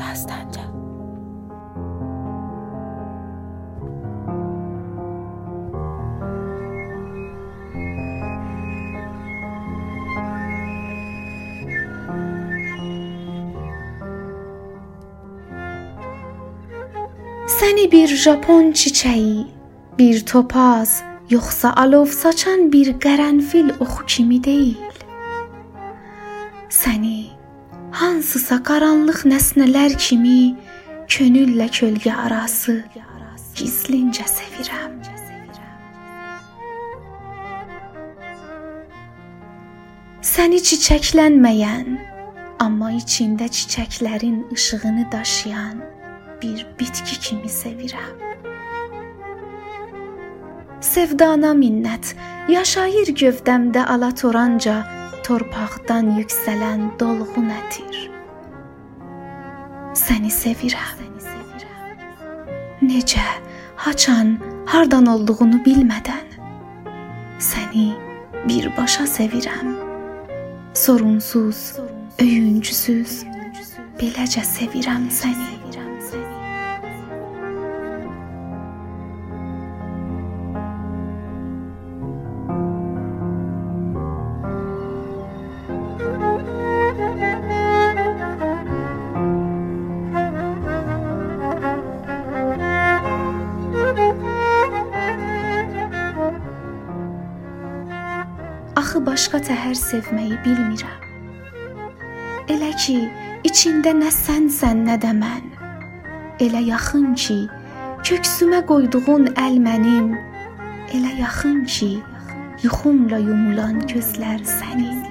دستنجم سنی بیر جاپون چیچهی بیر توپاز یخسا الوفسا چن بیر گرنفیل اخو کمی دیل سنی hansısa qaranlıq nəsnələr kimi könüllə kölgə arası gizlincə sevirəm. Səni çiçəklənməyən, amma içində çiçəklərin işığını daşıyan bir bitki kimi sevirəm. Sevdana minnət, yaşayır gövdəmdə alatoranca torpaqdan yüksələn dolğun ətir. Səni sevirəm. Necə, haçan, hardan olduğunu bilmədən səni birbaşa sevirəm. Sorunsuz, öyüncüsüz, beləcə sevirəm səni. Axı başqa təhər sevməyi bilmirəm. Elə ki, içində nə sənsən, nə də mən. Elə yaxın ki, köksümə qoyduğun əl mənim. Elə yaxın ki, yuxumla yumulan gözlər sənin.